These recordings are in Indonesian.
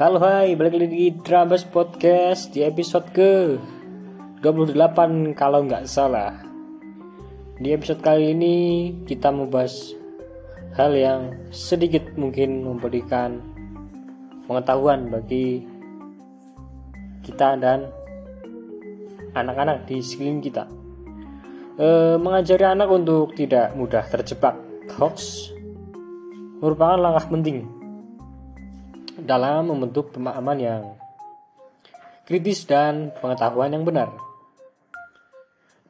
Halo hai, balik lagi di Drabas Podcast di episode ke 28 kalau nggak salah. Di episode kali ini kita membahas hal yang sedikit mungkin memberikan pengetahuan bagi kita dan anak-anak di sekeliling kita. E, Mengajari anak untuk tidak mudah terjebak hoax merupakan langkah penting dalam membentuk pemahaman yang kritis dan pengetahuan yang benar.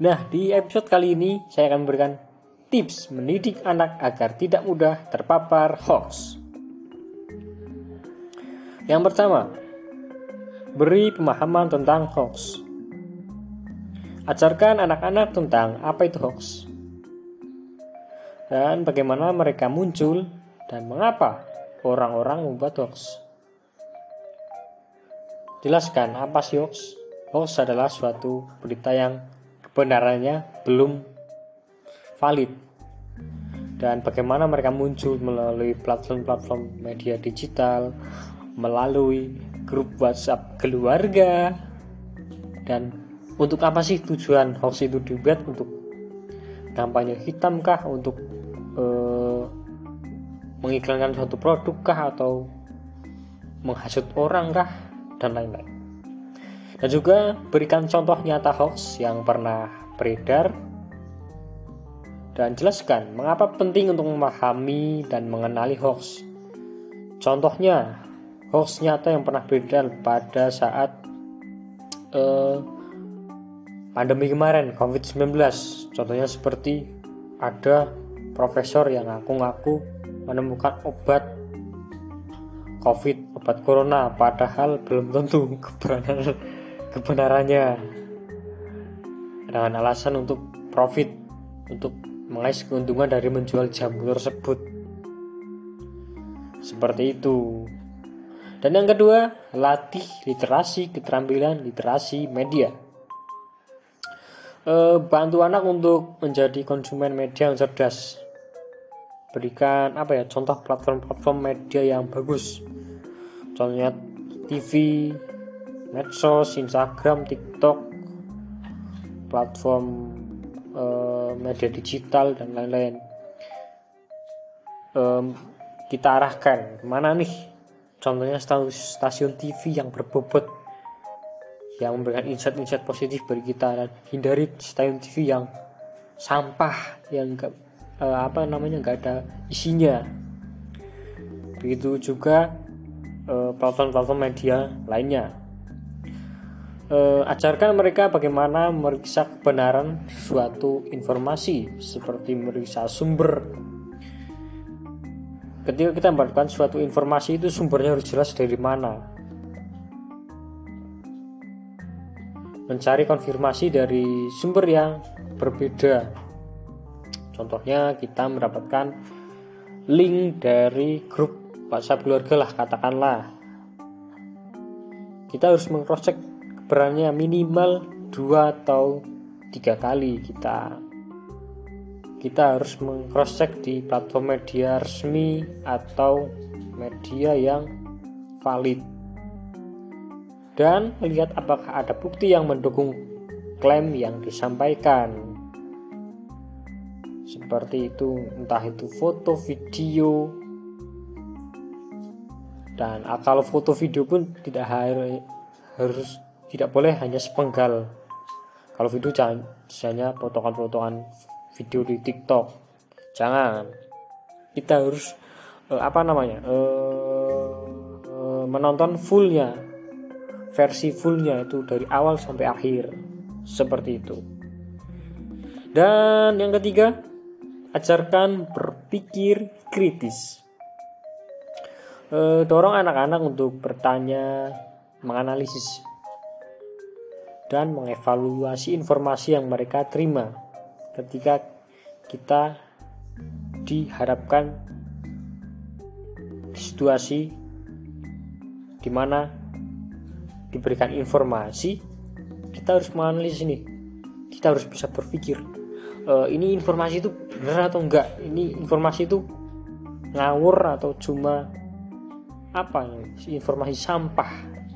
Nah, di episode kali ini saya akan memberikan tips mendidik anak agar tidak mudah terpapar hoax. Yang pertama, beri pemahaman tentang hoax. Ajarkan anak-anak tentang apa itu hoax dan bagaimana mereka muncul dan mengapa orang-orang membuat hoax. Jelaskan apa sih hoax? Hoax adalah suatu berita yang kebenarannya belum valid dan bagaimana mereka muncul melalui platform-platform media digital, melalui grup WhatsApp keluarga, dan untuk apa sih tujuan hoax itu dibuat untuk kampanye hitam kah untuk uh, mengiklankan suatu produk kah atau menghasut orang kah dan lain-lain. Dan juga berikan contoh nyata hoax yang pernah beredar dan jelaskan mengapa penting untuk memahami dan mengenali hoax. Contohnya, hoax nyata yang pernah beredar pada saat uh, pandemi kemarin COVID-19. Contohnya seperti ada profesor yang ngaku-ngaku menemukan obat COVID, obat corona, padahal belum tentu kebenaran, kebenarannya dengan alasan untuk profit, untuk mengais keuntungan dari menjual jamu tersebut. Seperti itu. Dan yang kedua, latih literasi, keterampilan literasi media. E, bantu anak untuk menjadi konsumen media yang cerdas berikan apa ya contoh platform-platform media yang bagus. Contohnya TV medsos Instagram TikTok platform uh, media digital dan lain-lain. Um, kita arahkan mana nih? Contohnya stasiun TV yang berbobot yang memberikan insight-insight positif bagi kita. Dan hindari stasiun TV yang sampah yang uh, apa namanya nggak ada isinya. Begitu juga eh, platform-platform media lainnya. Uh, ajarkan mereka bagaimana meriksa kebenaran suatu informasi seperti meriksa sumber. Ketika kita mendapatkan suatu informasi itu sumbernya harus jelas dari mana. Mencari konfirmasi dari sumber yang berbeda Contohnya kita mendapatkan link dari grup WhatsApp keluarga lah katakanlah. Kita harus mengcrosscheck kebenarannya minimal dua atau tiga kali kita. Kita harus mengcrosscheck di platform media resmi atau media yang valid. Dan melihat apakah ada bukti yang mendukung klaim yang disampaikan seperti itu entah itu foto video. Dan ah, kalau foto video pun tidak harus tidak boleh hanya sepenggal. Kalau video jangan misalnya potongan-potongan video di TikTok. Jangan. Kita harus uh, apa namanya uh, uh, menonton fullnya. Versi fullnya itu dari awal sampai akhir. Seperti itu. Dan yang ketiga ajarkan berpikir kritis. E, dorong anak-anak untuk bertanya, menganalisis, dan mengevaluasi informasi yang mereka terima ketika kita diharapkan situasi di mana diberikan informasi kita harus menganalisis ini kita harus bisa berpikir uh, ini informasi itu benar atau enggak? Ini informasi itu ngawur atau cuma apa? Informasi sampah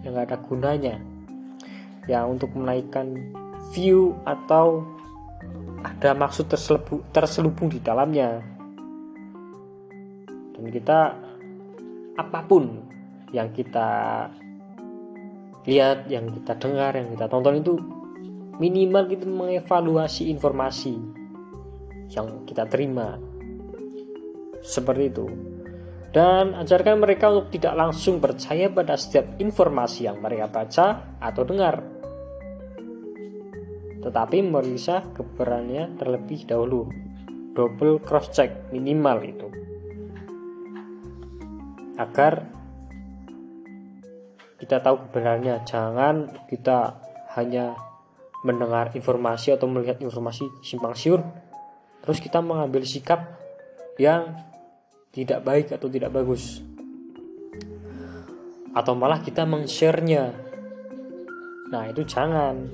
yang gak ada gunanya. Ya untuk menaikkan view atau ada maksud terselubung, terselubung di dalamnya. Dan kita apa pun yang kita lihat yang kita dengar yang kita tonton itu minimal kita mengevaluasi informasi yang kita terima. Seperti itu. Dan ajarkan mereka untuk tidak langsung percaya pada setiap informasi yang mereka baca atau dengar. Tetapi meriksa kebenarannya terlebih dahulu. Double cross check minimal itu. Agar kita tahu kebenarannya. Jangan kita hanya mendengar informasi atau melihat informasi simpang siur terus kita mengambil sikap yang tidak baik atau tidak bagus. Atau malah kita meng-share-nya. Nah itu jangan.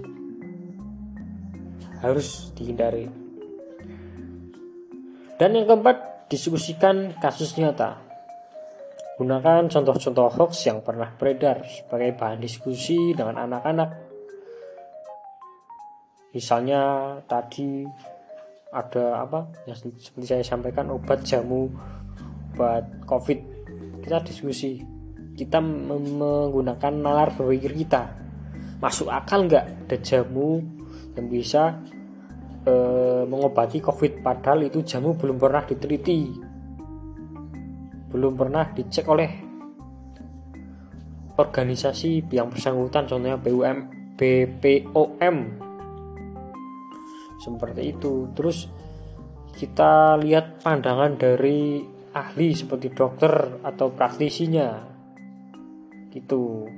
Harus dihindari. Dan yang keempat diskusikan kasus nyata. Gunakan contoh-contoh hoax yang pernah beredar sebagai bahan diskusi dengan anak-anak misalnya tadi ada apa yang seperti saya sampaikan obat jamu buat covid. Kita diskusi. Kita menggunakan nalar berpikir kita. Masuk akal nggak ada jamu yang bisa e, mengobati covid? Padahal itu jamu belum pernah diteliti. Belum pernah dicek oleh organisasi yang bersangkutan contohnya BUM BPOM seperti itu. Terus kita lihat pandangan dari ahli seperti dokter atau praktisinya. Gitu.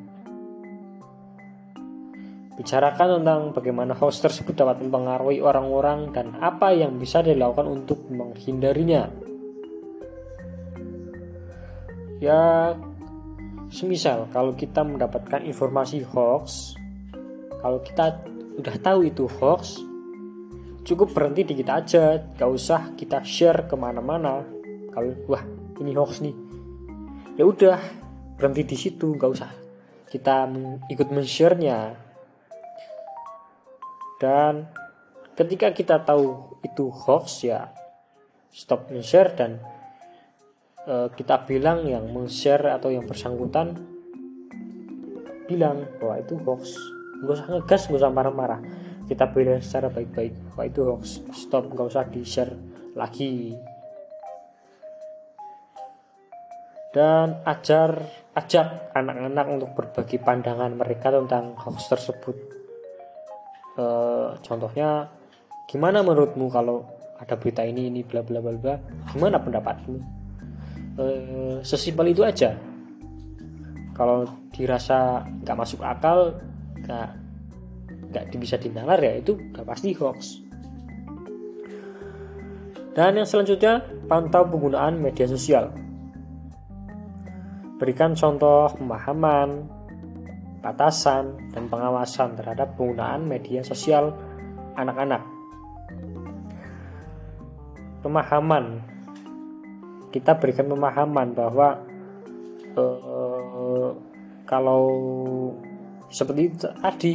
Bicarakan tentang bagaimana host tersebut dapat mempengaruhi orang-orang dan apa yang bisa dilakukan untuk menghindarinya. Ya semisal kalau kita mendapatkan informasi hoax kalau kita udah tahu itu hoax cukup berhenti di kita aja gak usah kita share ke mana-mana. Kalau wah ini hoax nih. Ya udah berhenti di situ gak usah kita ikut men-share-nya. Dan ketika kita tahu itu hoax ya stop men-share dan e, kita bilang yang men-share atau yang bersangkutan bilang bahwa itu hoax. Gak usah ngegas gak usah marah-marah kita bela secara baik-baik. Wah itu hoax stop nggak usah di share lagi. Dan ajar ajak anak-anak untuk berbagi pandangan mereka tentang hoax tersebut. E, contohnya gimana menurutmu kalau ada berita ini ini bla bla bla bla? Gimana pendapatmu? E, sesimpel itu aja. Kalau dirasa nggak masuk akal nggak nggak bisa dinalar ya itu udah pasti hoax. Dan yang selanjutnya pantau penggunaan media sosial. Berikan contoh pemahaman batasan dan pengawasan terhadap penggunaan media sosial anak-anak. Pemahaman. Kita berikan pemahaman bahwa uh, kalau seperti tadi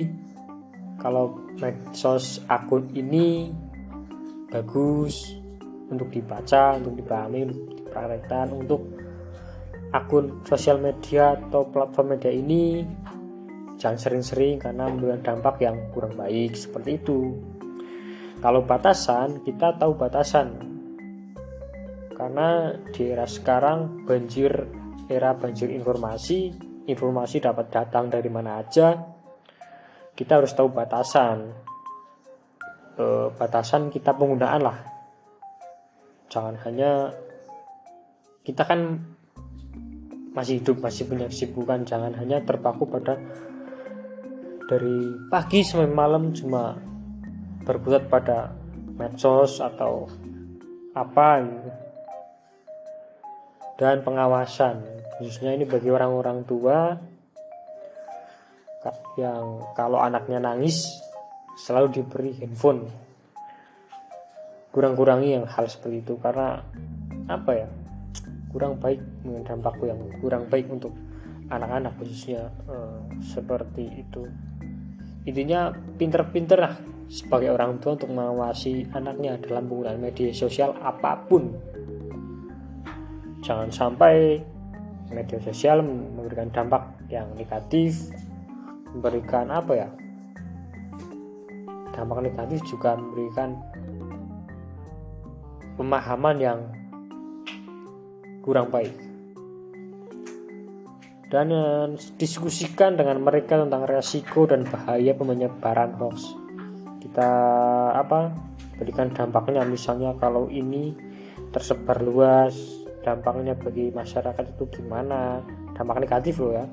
kalau medsos akun ini bagus untuk dibaca, untuk dipahami, untuk untuk akun sosial media atau platform media ini jangan sering-sering karena memberikan dampak yang kurang baik seperti itu. Kalau batasan, kita tahu batasan. Karena di era sekarang banjir era banjir informasi, informasi dapat datang dari mana aja, kita harus tahu batasan. E, batasan kita penggunaan lah. Jangan hanya kita kan masih hidup masih punya kesibukan. Jangan hanya terpaku pada dari pagi sampai malam cuma berbuat pada medsos atau apa gitu. dan pengawasan khususnya ini bagi orang-orang tua yang kalau anaknya nangis selalu diberi handphone. Kurang-kurangi yang hal seperti itu karena apa ya kurang baik dampak yang kurang baik untuk anak-anak khususnya uh, seperti itu. Intinya pinter-pinter lah sebagai orang tua untuk mengawasi anaknya dalam penggunaan media sosial apa pun. Jangan sampai media sosial memberikan dampak yang negatif memberikan apa ya? Dampak negatif juga memberikan pemahaman yang kurang baik. Dan diskusikan dengan mereka tentang resiko dan bahaya penyebaran hoax. Kita apa berikan dampaknya. Misalnya kalau ini tersebar luas dampaknya bagi masyarakat itu gimana? Dampak negatif loh ya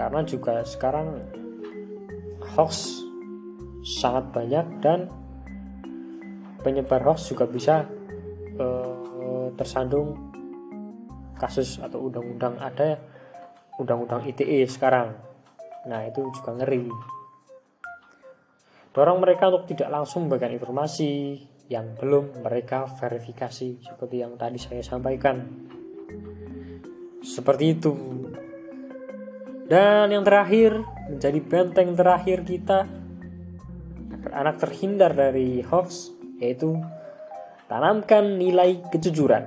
karena juga sekarang hoax sangat banyak dan penyebar hoax juga bisa uh, tersandung kasus atau undang-undang ada undang-undang ITE sekarang. Nah itu juga ngeri. Dorong mereka untuk tidak langsung memberikan informasi yang belum mereka verifikasi seperti yang tadi saya sampaikan. Seperti itu dan yang terakhir menjadi benteng terakhir kita anak terhindar dari hoax yaitu tanamkan nilai kejujuran.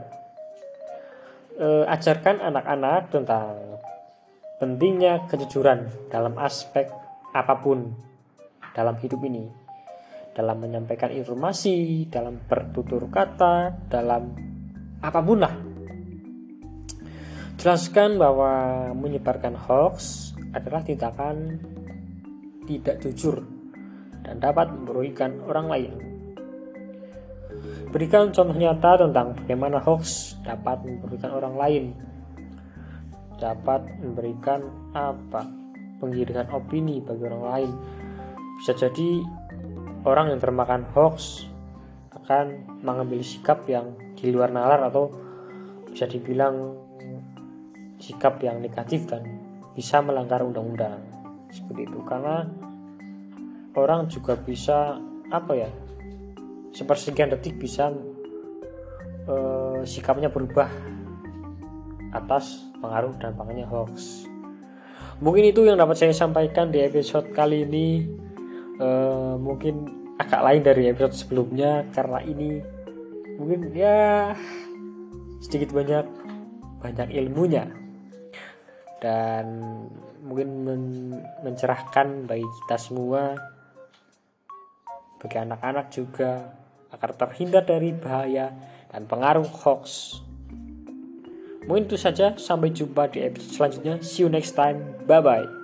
Uh, ajarkan anak-anak tentang pentingnya kejujuran dalam aspek apa pun dalam hidup ini. Dalam menyampaikan informasi dalam bertutur kata dalam apa pun lah jelaskan bahwa menyebarkan hoax adalah tindakan tidak jujur dan dapat merugikan orang lain. Berikan contoh nyata tentang bagaimana hoax dapat merugikan orang lain, dapat memberikan apa? Penggiringan opini bagi orang lain. Bisa jadi orang yang termakan hoax akan mengambil sikap yang di luar nalar atau bisa dibilang sikap yang negatif dan bisa melanggar undang-undang seperti itu karena orang juga bisa apa ya sepersekian detik bisa uh, sikapnya berubah atas pengaruh dan dampaknya hoax. Mungkin itu yang dapat saya sampaikan di episode kali ini. Uh, mungkin agak lain dari episode sebelumnya karena ini mungkin ya sedikit banyak banyak ilmunya dan mungkin men mencerahkan bagi kita semua bagi anak-anak juga agar terhindar dari bahaya dan pengaruh hoax. Mungkin itu saja, sampai jumpa di episode selanjutnya. See you next time. Bye bye.